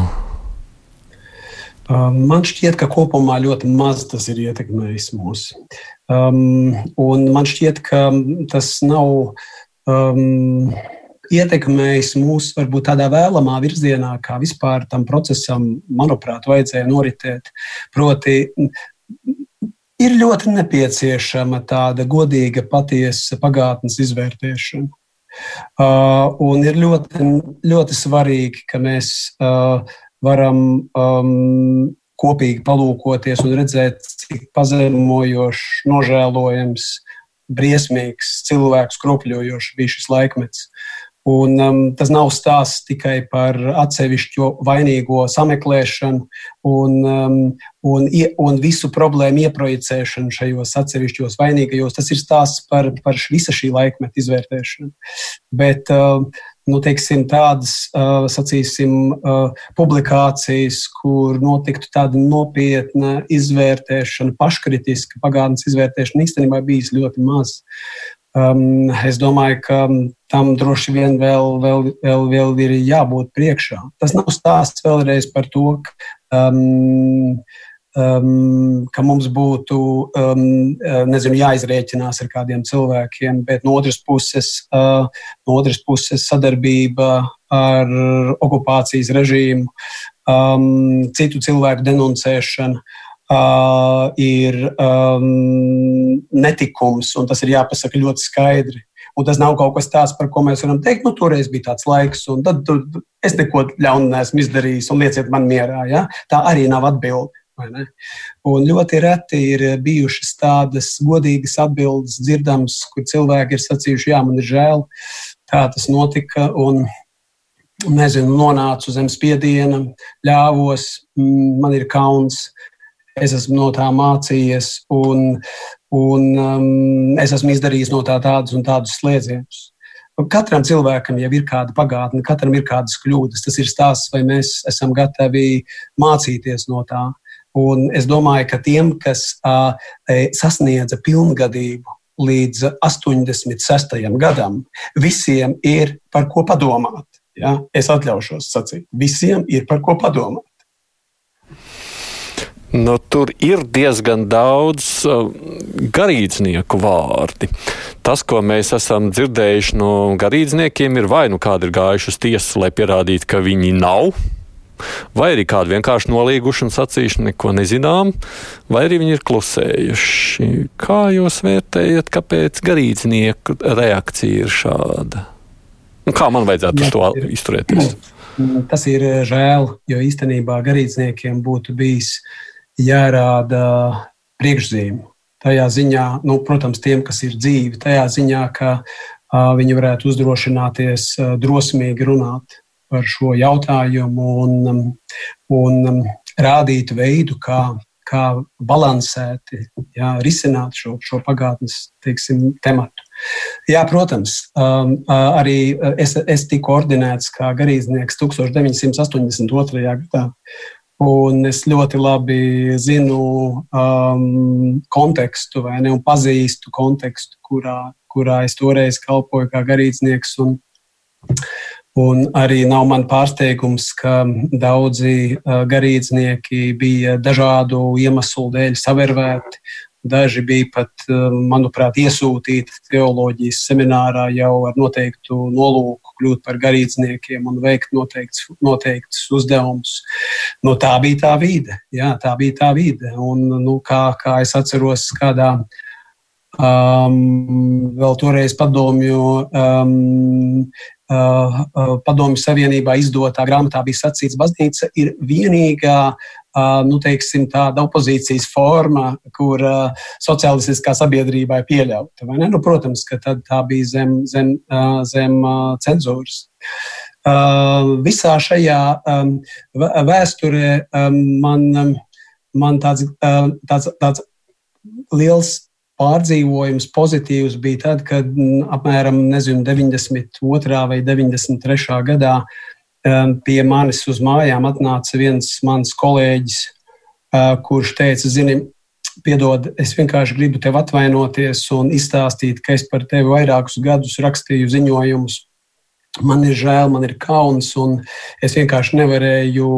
Um, man šķiet, ka kopumā ļoti maz tas ir ietekmējis mūs. Um, man šķiet, ka tas nav. Um, ietekmējis mūs varbūt tādā vēlamā virzienā, kā vispār tam procesam, manuprāt, vajadzēja noritēt. Proti, ir ļoti nepieciešama tāda godīga, patiesa pagātnes izvērtēšana. Uh, un ir ļoti, ļoti svarīgi, ka mēs uh, varam um, kopīgi palūkoties un redzēt, cik pazemojošs, nožēlojams, briesmīgs, cilvēks kropļojošs bija šis laikmets. Un, um, tas nav stāsts tikai par atsevišķo vainīgo sameklēšanu un, um, un, un visu problēmu ieprojicēšanu šajos atsevišķos vainīgajos. Tas ir stāsts par, par visa šī laikmeta izvērtēšanu. Bet, uh, nu, teiksim, tādas uh, sacīsim, uh, publikācijas, kur notiktu tāda nopietna izvērtēšana, paškritiska pagātnes izvērtēšana, īstenībā bijis ļoti maz. Um, es domāju, ka tam droši vien vēl, vēl, vēl, vēl ir jābūt priekšā. Tas nav stāsts vēlreiz par to, ka, um, um, ka mums būtu um, nezinu, jāizrēķinās ar kādiem cilvēkiem, bet no otras puses, uh, no otras puses sadarbība ar okupācijas režīmu, um, citu cilvēku denuncēšana uh, ir um, netikums, un tas ir jāpasaka ļoti skaidri. Un tas nav kaut kas tāds, par ko mēs varam teikt, nu, toreiz bija tāds laiks, un tad tu, es neko ļaunu neesmu izdarījis, un lieciet man mierā. Ja? Tā arī nav atbilde. Un ļoti reti ir bijušas tādas godīgas atbildes dzirdamas, kur cilvēki ir sacījuši, jā, man ir žēl, tā tas notika. Un, nezinu, nonācu zem spiediena, ļāvos, man ir kauns, es esmu no tā mācījies, un, un um, es esmu izdarījis no tā tādus un tādus slēdzienus. Katram cilvēkam jau ir kāda pagātne, katram ir kādas kļūdas. Tas ir stāsts, vai mēs esam gatavi mācīties no tā. Un es domāju, ka tiem, kas uh, sasniedza pilngadību līdz 86. gadam, visiem ir par ko padomāt. Ja? Es atļaušos sacīt, visiem ir par ko padomāt. Nu, tur ir diezgan daudz uh, garīdznieku vārdi. Tas, ko mēs esam dzirdējuši no garīdzniekiem, ir vai nu kādi ir gājuši uz tiesu, lai pierādītu, ka viņi nav, vai arī kādi vienkārši nolīguši un sacījuši, neko nezinām, vai arī viņi ir klusējuši. Kā jūs vērtējat, kāpēc garīdznieku reakcija ir šāda? Un kā man vajadzētu uz to izturēties? Tas ir žēl, jo īstenībā garīdzniekiem būtu bijis jārāda priekšzīme. Tajā ziņā, nu, protams, tiem, kas ir dzīvi, tajā ziņā, ka uh, viņi varētu uzdrošināties uh, drosmīgi runāt par šo jautājumu un, un rādīt veidu, kā, kā balansēti jā, risināt šo, šo pagātnes teiksim, tematu. Jā, protams, um, arī es, es tiku ordinēts kā garīdznieks 1982. gadā. Un es ļoti labi zinu um, kontekstu, vai ne, un pazīstu kontekstu, kurā, kurā es toreiz kalpoju kā garīdznieks. Un, un arī nav man pārsteigums, ka daudzi uh, garīdznieki bija dažādu iemeslu dēļ savervēti Daži bija pat, eh, manuprāt, iesūtīti teoloģijas seminārā jau ar noteiktu nolūku kļūt par garīdzniekiem un veikt noteikts, noteikts uzdevumus. Nu, tā bija tā vide. Jā, tā bija tā vide. Un, nu, kā, kā es atceros, kādā um, vēl toreiz padomju. Um, Uh, uh, Padomju Savienībā izdotā grāmatā bija sacīts, ka baznīca ir vienīgā nu, teiksim, tāda opozīcijas forma, kur sociālistiskā sabiedrībā ir pieļauta. Nu, protams, ka tā bija zem, zem, zem cenzūras. Visā šajā vēsturē man, man tāds, tāds, tāds liels pārdzīvojums pozitīvs bija tad, kad apmēram nezinu, 92. vai 93. gadā pie manis uz mājām atnāca viens mans kolēģis, kurš teica, zini, piedod, es vienkārši gribu tev atvainoties un izstāstīt, ka es par tevi vairākus gadus rakstīju ziņojumus. Man ir žēl, man ir kauns, un es vienkārši nevarēju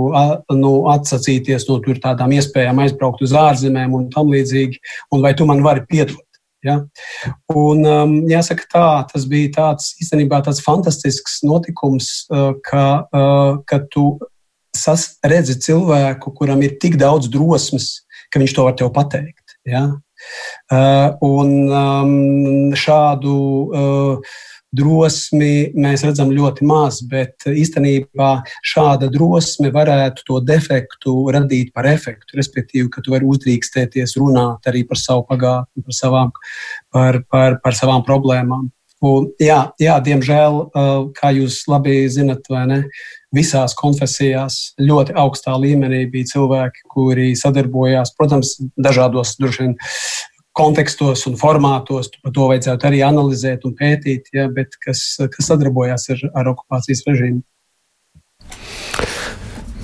nu, atsacīties no tādām iespējām aizbraukt uz ārzemēm un tam līdzīgi. Un vai tu man vari piedot? Ja? Un, um, jāsaka, tā, tas bija tāds īstenībā tāds fantastisks notikums, uh, ka, uh, ka tu sas, redzi cilvēku, kuram ir tik daudz drosmes, ka viņš to var tev pateikt. Ja? Uh, un um, šādu uh, drosmi mēs redzam ļoti maz, bet īstenībā šāda drosme varētu to defektu radīt par efektu. Respektīvi, ka tu vari uzdrīkstēties runāt arī par savu pagātni, par savām, par, par, par savām problēmām. Un, jā, jā, diemžēl, kā jūs labi zinat, ne, visās konfesijās ļoti augstā līmenī bija cilvēki, kuri sadarbojās, protams, dažādos vien kontekstos un formātos. Par to vajadzētu arī analizēt un pētīt, ja, bet kas, kas sadarbojās ar, ar okupācijas režīmu.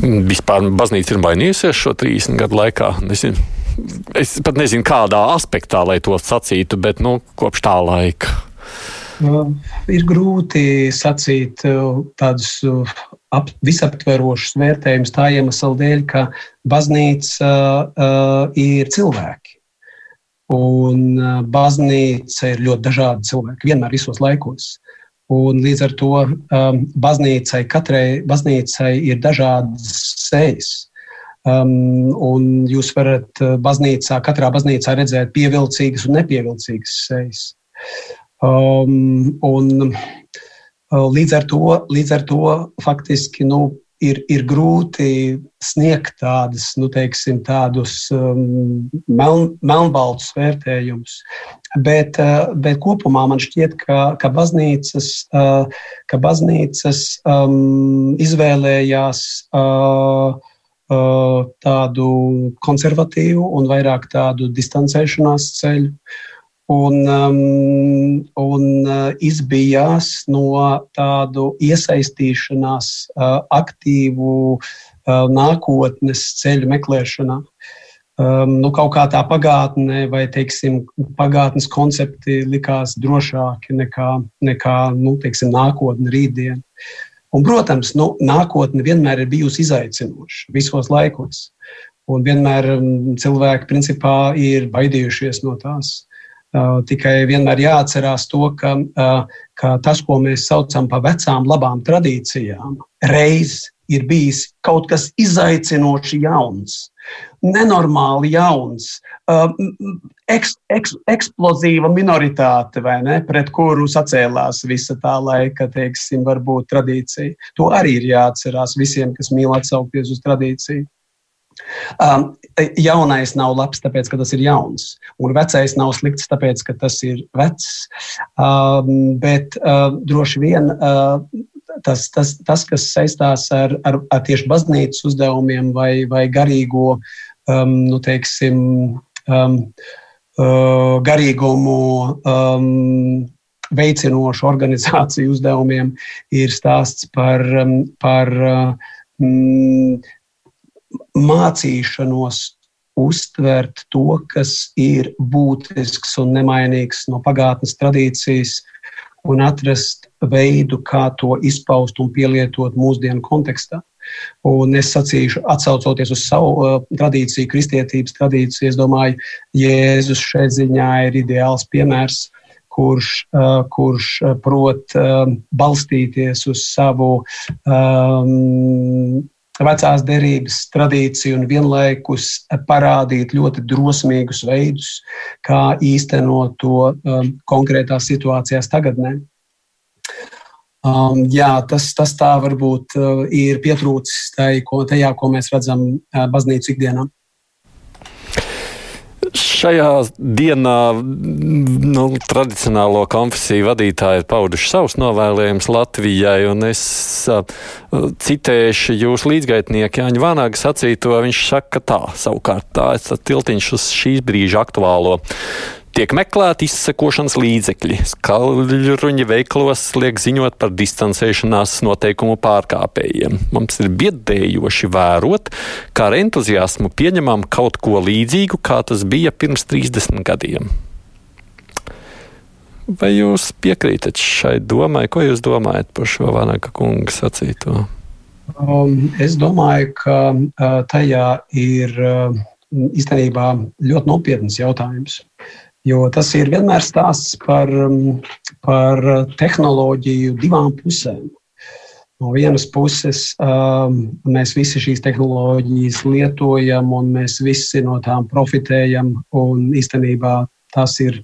Vispār baznīca ir mainījusies šo 30 gadu laikā. Nezinu. Es pat nezinu, kādā aspektā, lai to sacītu, bet nu, kopš tā laika. Uh, ir grūti sacīt uh, tādus uh, ap, visaptverošus vērtējumus tā iemesla dēļ, ka baznīca uh, ir cilvēki. Un baznīca ir ļoti dažādi cilvēki, vienmēr visos laikos. Un līdz ar to um, baznīcai, katrai baznīcai ir dažādas sejas. Um, un jūs varat baznīcā, katrā baznīcā redzēt pievilcīgas un nepievilcīgas sejas. Um, un līdz ar to, līdz ar to faktiski nu, ir, ir grūti sniegt tādus, nu, teiksim, tādus um, meln, melnbaltus vērtējumus. Bet, uh, bet kopumā man šķiet, ka, ka baznīcas, uh, ka baznīcas um, izvēlējās uh, uh, tādu konservatīvu un vairāk tādu distancēšanās ceļu un, um, un uh, izbijās no tādu iesaistīšanās uh, aktīvu uh, nākotnes ceļu meklēšanā. Um, nu, kaut kā tā pagātne vai teiksim, pagātnes koncepti likās drošāki nekā, nekā nu, teiksim, nākotne, rītdiena. Un, protams, nu, nākotne vienmēr ir bijusi izaicinoša visos laikos. Un vienmēr um, cilvēki principā ir baidījušies no tās. Uh, tikai vienmēr jāatcerās to, ka, uh, ka tas, ko mēs saucam par vecām, labām tradīcijām, reiz ir bijis kaut kas izaicinoši jauns, nenormāli jauns, uh, eks, eks, eksplozīva minoritāte, ne, pret kuru sacēlās visa tā laika, teiksim, varbūt tradīcija. To arī ir jāatcerās visiem, kas mīl atsaukties uz tradīciju. Um, jaunais nav labs, tāpēc, ka tas ir jauns, un vecais nav slikts, tāpēc, ka tas ir vecs. Um, bet uh, droši vien uh, tas, tas, tas, kas saistās ar, ar, ar tieši baznīcas uzdevumiem vai, vai garīgo, um, nu, teiksim, um, uh, garīgumu. Um, veicinošu organizāciju uzdevumiem ir stāsts par, um, par mm, mācīšanos uztvert to, kas ir būtisks un nemainīgs no pagātnes tradīcijas, un atrast veidu, kā to izpaust un pielietot mūsdienu kontekstā. Un es sacīšu, atcaucoties uz savu uh, tradīciju, kristietības tradīciju, es domāju, Jēzus šai ziņā ir ideāls piemērs, kurš, uh, kurš uh, prot uh, balstīties uz savu um, vecās derības tradīciju un vienlaikus parādīt ļoti drosmīgus veidus, kā īstenot to um, konkrētās situācijās tagadnē. Um, jā, tas, tas tā varbūt uh, ir pietrūcis tajā, ko mēs redzam uh, baznīcu ikdienā šajā dienā nu, tradicionālo konfesiju vadītāji ir pauduši savus novēlējumus Latvijai, un es uh, citēšu jūsu līdzgaitnieku Jāņu Vānāgu sacīto, viņš saka tā, savukārt tā ir tiltiņš uz šīs brīža aktuālo. Tiek meklēti izsekošanas līdzekļi. Skaļruņi veiklos liek ziņot par distancēšanās noteikumu pārkāpējiem. Mums ir biedējoši vērot, kā ar entuziasmu pieņemam kaut ko līdzīgu, kā tas bija pirms 30 gadiem. Vai jūs piekrītat šai domai? Ko jūs domājat par šo Vanaka kunga sacīto? Um, es domāju, ka uh, tajā ir uh, īstenībā ļoti nopietns jautājums. Jo tas ir vienmēr stāsts par, um, par tehnoloģiju divām pusēm. No vienas puses, um, mēs visi šīs tehnoloģijas lietojam, un mēs visi no tām profitējam. Īstenībā tas ir,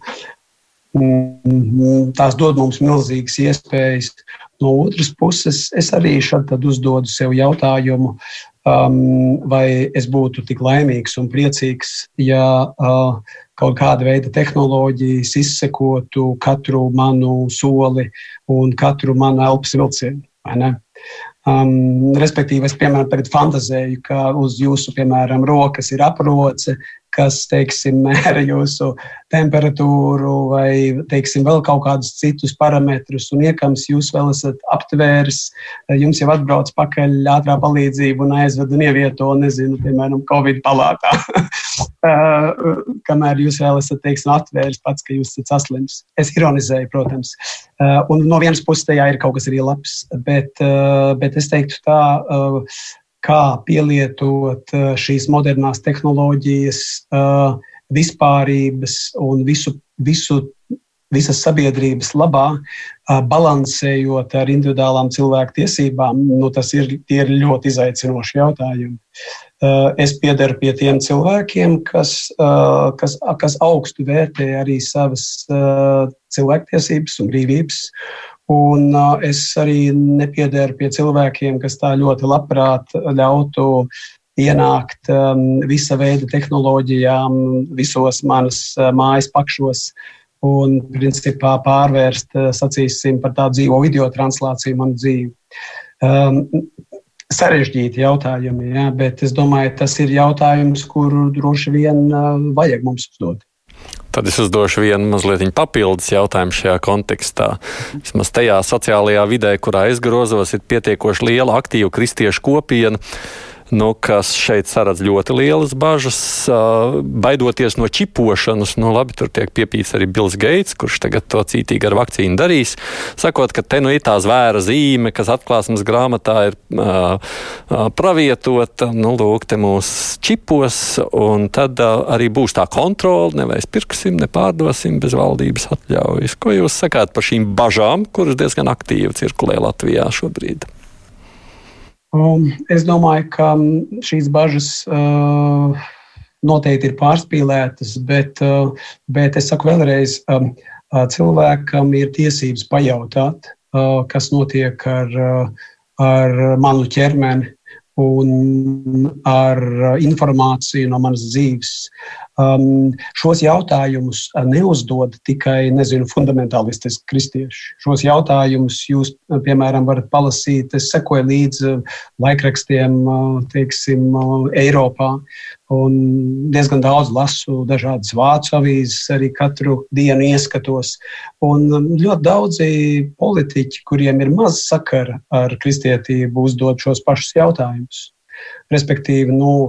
mm, tās dod mums milzīgas iespējas. No otras puses, es arī šeit uzdodu sev jautājumu, um, vai es būtu tik laimīgs un priecīgs, ja uh, kaut kāda veida tehnoloģijas izsekotu katru manu soli un katru manu elpas vilcienu. Um, respektīvi, es piemēram fantāzēju, ka uz jūsu piemēram, rokas ir aproce, kas teiksim, mēra jūsu temperatūru vai teiksim, vēl kaut kādus citus parametrus, un iekams jūs vēl esat aptvērs, jums jau atbrauc pakaļ ātrā palīdzība un aizved un ievieto, nezinu, piemēram, Covid palātā. Kamēr jūs vēl esat teiksim, atvērs pats, ka jūs esat saslims. Es ironizēju, protams. Uh, un no vienas puses tajā ir kaut kas arī labs, bet, uh, bet es teiktu tā, kā pielietot eh, šīs modernās tehnoloģijas, eh, vispārības un visu, visu, visas sabiedrības labā, eh, balansējot ar individuālām cilvēku tiesībām, nu, tas ir, ir ļoti izaicinoši jautājumi. Es piedaru pie tiem cilvēkiem, kas, kas, kas augstu vērtē arī savas cilvēktiesības un brīvības Un es arī nepiedaru pie cilvēkiem, kas tā ļoti labprāt ļautu ienākt um, visa veida tehnoloģijām visos manas uh, mājas pakšos un principā pārvērst, sacīsim, par tādu dzīvo video translāciju manu dzīvi. Um, sarežģīti jautājumi, jā, bet es domāju, tas ir jautājums, kuru droši vien uh, vajag mums uzdot. Tad es uzdošu vienu mazliet papildus jautājumu šajā kontekstā. Vismaz tajā sociālajā vidē, kurā es grozos, ir pietiekoši liela aktīva kristiešu kopiena nu, kas šeit saredz ļoti lielas bažas, baidoties no čipošanas. Nu, labi, tur tiek piepīts arī Bills Gates, kurš tagad to cītīgi ar vakcīnu darīs, sakot, ka te nu ir tā zvēra zīme, kas atklāsmes grāmatā ir uh, pravietota, nu, lūk, te mūs čipos, un tad uh, arī būs tā kontrola, nevis pirksim, nepārdosim bez valdības atļaujas. Ko jūs sakāt par šīm bažām, kuras diezgan aktīvi cirkulē Latvijā šobrīd? Um, es domāju, ka um, šīs bažas uh, noteikti ir pārspīlētas, bet, uh, bet es saku vēlreiz, um, uh, cilvēkam ir tiesības pajautāt, uh, kas notiek ar, uh, ar manu ķermeni un ar informāciju no manas dzīves. Um, šos jautājumus neuzdod tikai nezinu, fundamentālistiski kristieši. Šos jautājumus jūs, piemēram, varat palasīt. Es sekoju līdzi laikrakstiem, teiksim, Eiropā. Un diezgan daudz lasu dažādas vācu avīzes, arī katru dienu ieskatos. Un ļoti daudzi politiķi, kuriem ir maz sakara ar kristietību, uzdod šos pašus jautājumus. Respektīvi, nu,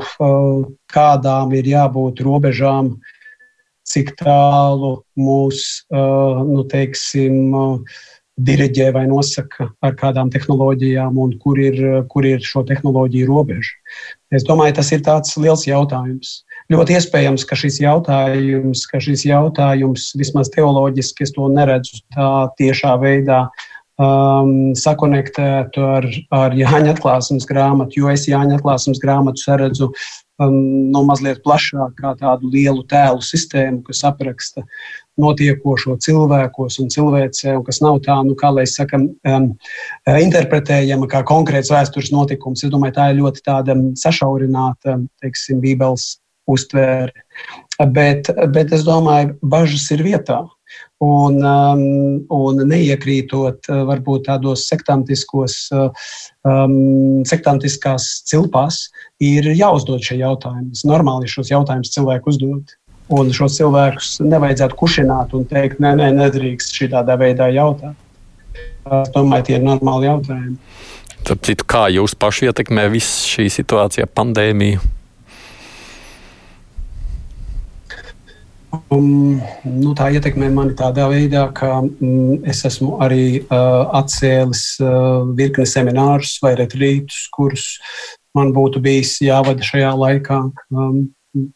kādām ir jābūt robežām, cik tālu mūs, nu, teiksim, diriģē vai nosaka ar kādām tehnoloģijām un kur ir, kur ir šo tehnoloģiju robeža. Es domāju, tas ir tāds liels jautājums. Ļoti iespējams, ka šis jautājums, ka šis jautājums vismaz teoloģiski, es to neredzu tā tiešā veidā, um, sakonektētu ar, ar Jāņa atklāsmes grāmatu, jo es Jāņa atklāsmes grāmatu saredzu um, no mazliet plašāk kā tādu lielu tēlu sistēmu, kas apraksta notiekošo cilvēkos un cilvēcē, un kas nav tā, nu, kā lai sakam, um, interpretējama kā konkrēts vēstures notikums. Es domāju, tā ir ļoti tāda sašaurināta, teiksim, bībeles uztvēre. Bet, bet es domāju, bažas ir vietā un, um, un neiekrītot uh, varbūt tādos sektantiskos, uh, um, sektantiskās cilpās, ir jāuzdod šie jautājumi. Es normāli šos jautājumus cilvēku uzdod. Un šos cilvēkus nevajadzētu kušināt un teikt, nē, nē, nedrīkst šādā veidā jautāt. Es domāju, tie ir normāli jautājumi. Tad, citu, kā jūs paši ietekmē visu šī situācija, pandēmiju? Um, nu, tā ietekmē mani tādā veidā, ka um, es esmu arī uh, atcēlis uh, virkni seminārus vai retrītus, kurus man būtu bijis jāvada šajā laikā. Um,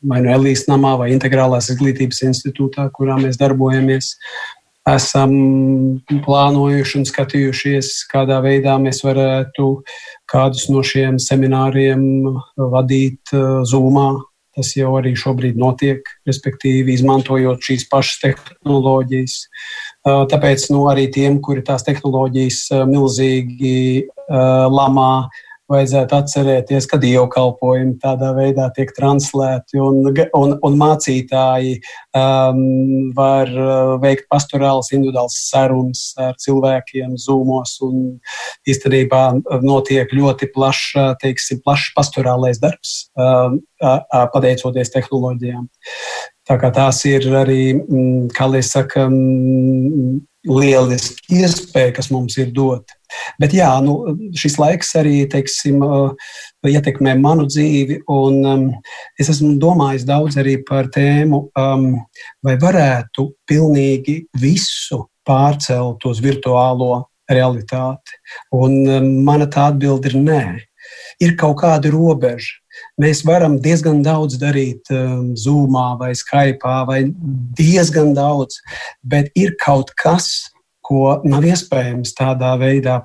vai no Elīzes namā, vai Integrālās izglītības institūtā, kurā mēs darbojamies. Esam plānojuši un skatījušies, kādā veidā mēs varētu kādus no šiem semināriem vadīt uh, Zoomā Tas jau arī šobrīd notiek, respektīvi, izmantojot šīs pašas tehnoloģijas. Tāpēc nu, arī tiem, kuri tās tehnoloģijas milzīgi lamā, vajadzētu atcerēties, ka dievkalpojumi tādā veidā tiek translēti un, un, un mācītāji um, var uh, veikt pastorāls, individuāls sarunas ar cilvēkiem zūmos un īstenībā notiek ļoti plašs, teiksim, plašs pastorālais darbs, um, pateicoties tehnoloģijām. Tā kā tās ir arī, mm, kā lai saka, mm, lieliski iespēja, kas mums ir dota. Bet jā, nu, šis laiks arī teiksim, ietekmē manu dzīvi, un um, es esmu domājis daudz arī par tēmu, um, vai varētu pilnīgi visu pārcelt uz virtuālo realitāti. Un um, mana tā atbilde ir nē. Ir kaut kāda robeža. Mēs varam diezgan daudz darīt um, Zoomā vai Skype, vai diezgan daudz, bet ir kaut kas, ko nav iespējams tādā veidā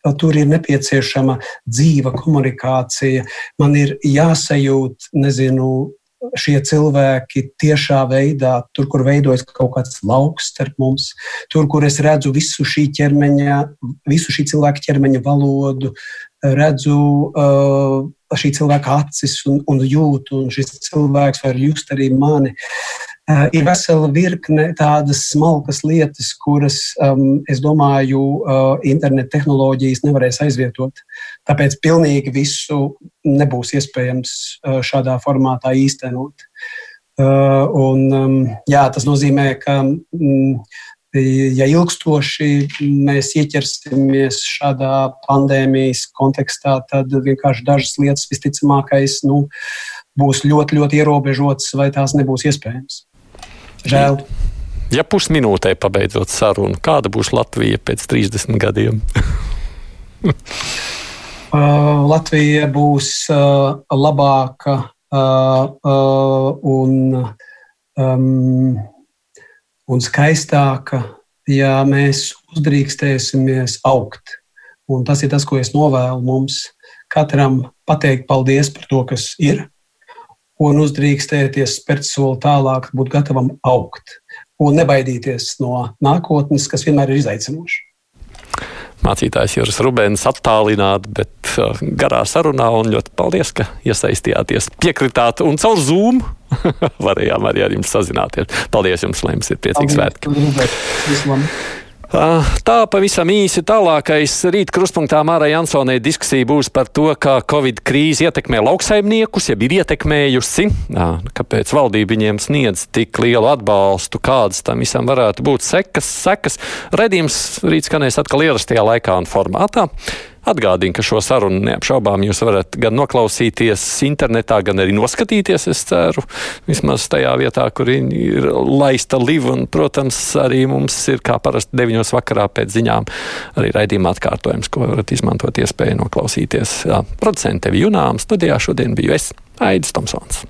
Tur ir nepieciešama dzīva komunikācija. Man ir jāsajūt, nezinu, šie cilvēki tiešā veidā, tur, kur veidojas kaut kāds lauks starp mums, tur, kur es redzu visu šī ķermeņa, visu šī cilvēka ķermeņa valodu, redzu uh, šī cilvēka acis un, un jūtu, un šis cilvēks var just arī mani. Uh, ir vesela virkne tādas smalkas lietas, kuras, um, es domāju, uh, interneta tehnoloģijas nevarēs aizvietot. Tāpēc pilnīgi visu nebūs iespējams uh, šādā formātā īstenot. Uh, un, um, jā, tas nozīmē, ka mm, ja ilgstoši mēs ieķersimies šādā pandēmijas kontekstā, tad vienkārši dažas lietas visticamākais nu, būs ļoti, ļoti ierobežotas, vai tās nebūs iespējams. Žēl. Ja pusminūtē pabeidzot sarunu, kāda būs Latvija pēc 30 gadiem? uh, Latvija būs uh, labāka uh, uh, un um, un skaistāka, ja mēs uzdrīkstēsimies augt. Un tas ir tas, ko es novēlu mums. Katram pateikt paldies par to, kas ir, un uzdrīkstēties spērt soli tālāk, būt gatavam augt. Un nebaidīties no nākotnes, kas vienmēr ir izaicinoša. Mācītājs Juris Rubēns attālināti, bet uh, garā sarunā. Un ļoti paldies, ka iesaistījāties, piekritāt un caur Zoom varējām arī ar jums sazināties. Paldies jums, lai jums ir priecīgs svētki. Tā pavisam īsi tālākais rīt krustpunktā Māra Jansonē diskusija būs par to, kā Covid krīze ietekmē lauksaimniekus, ja ir ietekmējusi, kāpēc valdība viņiem sniedz tik lielu atbalstu, kādas tam visam varētu būt sekas. sekas. Redījums rīt skanēs atkal ierastajā laikā un formātā. Atgādinu, ka šo sarunu neapšaubām jūs varat gan noklausīties internetā, gan arī noskatīties, es ceru, vismaz tajā vietā, kur ir laista liva. Un, protams, arī mums ir kā parasti 9. vakarā pēc ziņām arī raidījuma atkārtojums, ko varat izmantot iespēju noklausīties. Jā, producente Evi Junām studijā šodien biju es, Aidis Tomsons.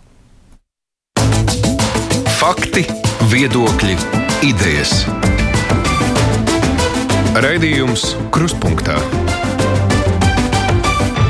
Fakti, viedokļi, idejas. Raidījums Krustpunktā